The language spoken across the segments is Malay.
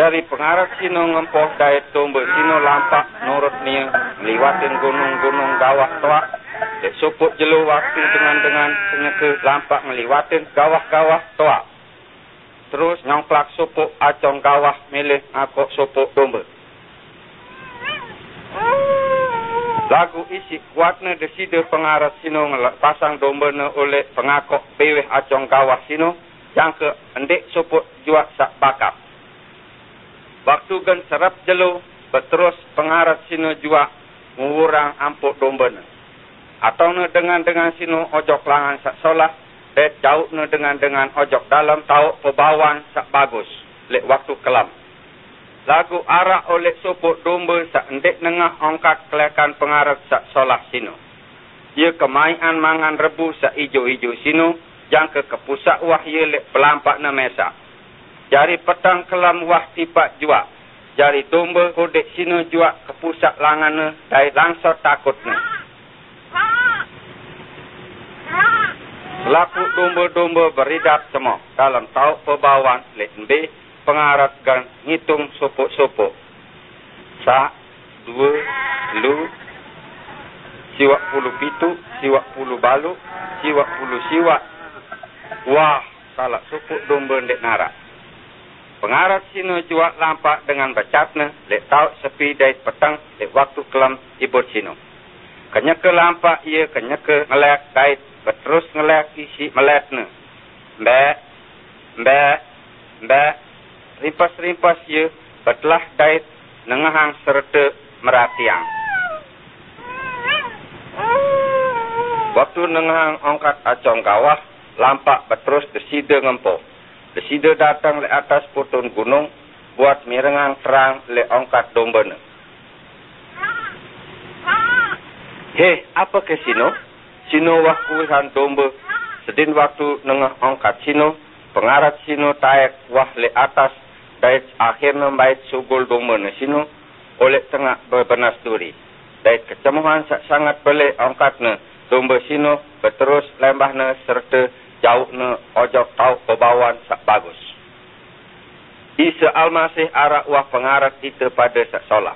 Jari pengarap sino ngempoh daya tumbuh sino lampak nurut niya meliwatin gunung-gunung gawah toa. Dek suput jelu waktu dengan-dengan penyeke lampak meliwatin gawah-gawah toa. Terus nyongklak supuk acong gawah milih akok supuk tumbuh. Lagu isi kuatnya deside pengarat sino pasang domba oleh pengakok peweh acong kawah sino yang ke endek suput juak sak bakap. Waktu gen serap jelu berterus pengarat sino juak mengurang ampuk domba ne. Atau ne dengan dengan sino ojok langan sak solah dan jauh ne dengan dengan ojok dalam tau pebawan sak bagus lek waktu kelam lagu arak oleh supuk domba sak endek nengah ongkat kelekan pengarap sak solah sino. Ia kemaian mangan rebu sak ijo-ijo sino, yang ke kepusak wah ia lek pelampak na mesa. Jari petang kelam wah tipak jua. Jari domba kodek sino jua kepusak langan ne, dari langsor takut ne. Selaku domba-domba beridap semua dalam tauk pebawan lek mbeh pengarat gan ngitung sopok-sopok. Sa, dua, lu, siwak puluh pitu, siwak puluh balu, siwak puluh siwak. Wah, salah sopok domba ndek narak. Pengarat sino juak lampak dengan bacatna, lek tau sepi dari petang, lek waktu kelam ibut sino. Kenyeke lampak ia kenyeke ngelek kait, berterus ngelek isi meletna. Mbak, mbak, mbak, rimpas-rimpas ye betlah dait nengahang serta meratiang. Waktu nengahang ongkat acong kawah, lampak beterus desida ngempo. Desida datang le atas putun gunung, buat mirengang terang le ongkat domba ne. Hei, apa ke sino? Sino waktu han domba, sedin waktu nengah ongkat sino, pengarat sino taek wah le atas Dait akhirnya bait sugul doma sino oleh tengah berbenas duri. Dait kecemuhan sangat boleh angkatnya domba sino berterus lembahnya serta jauhnya ojok tau. Isa almasih arak wah pengarat kita pada sak solah.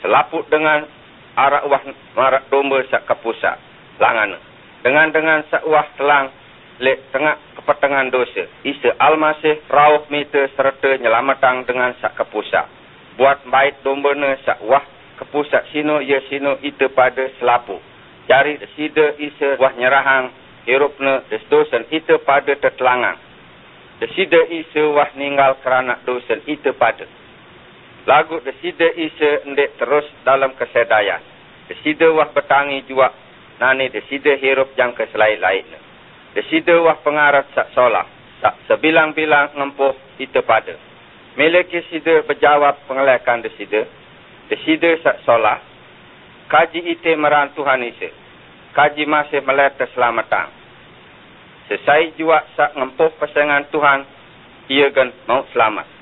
Selaput dengan arak wah marak domba sak kepusak. Langan. Dengan dengan sak wah telang lek tengah kepetengan dosa. Isa almasih rauh mita serta nyelamatang dengan sak kepusat. Buat baik domba ne sak wah kepusat sino ya sino itu pada selapu. Cari sida isa wah nyerahang hirup ne desdosan itu pada tertelangang. Desida isa wah ninggal kerana dosen itu pada. Lagu desida isa ndek terus dalam kesedayaan. Desida wah bertangi jua nani desida hirup yang keselai-lainnya. Desida wah pengarat sak solah. Sak sebilang-bilang ngempuh itu pada. Miliki sida berjawab pengelekan desida. Desida sak solah. Kaji ite meran Tuhan isi. Kaji masih melihat keselamatan. Sesai jua sak ngempuh pasangan Tuhan. Ia kan mau selamat.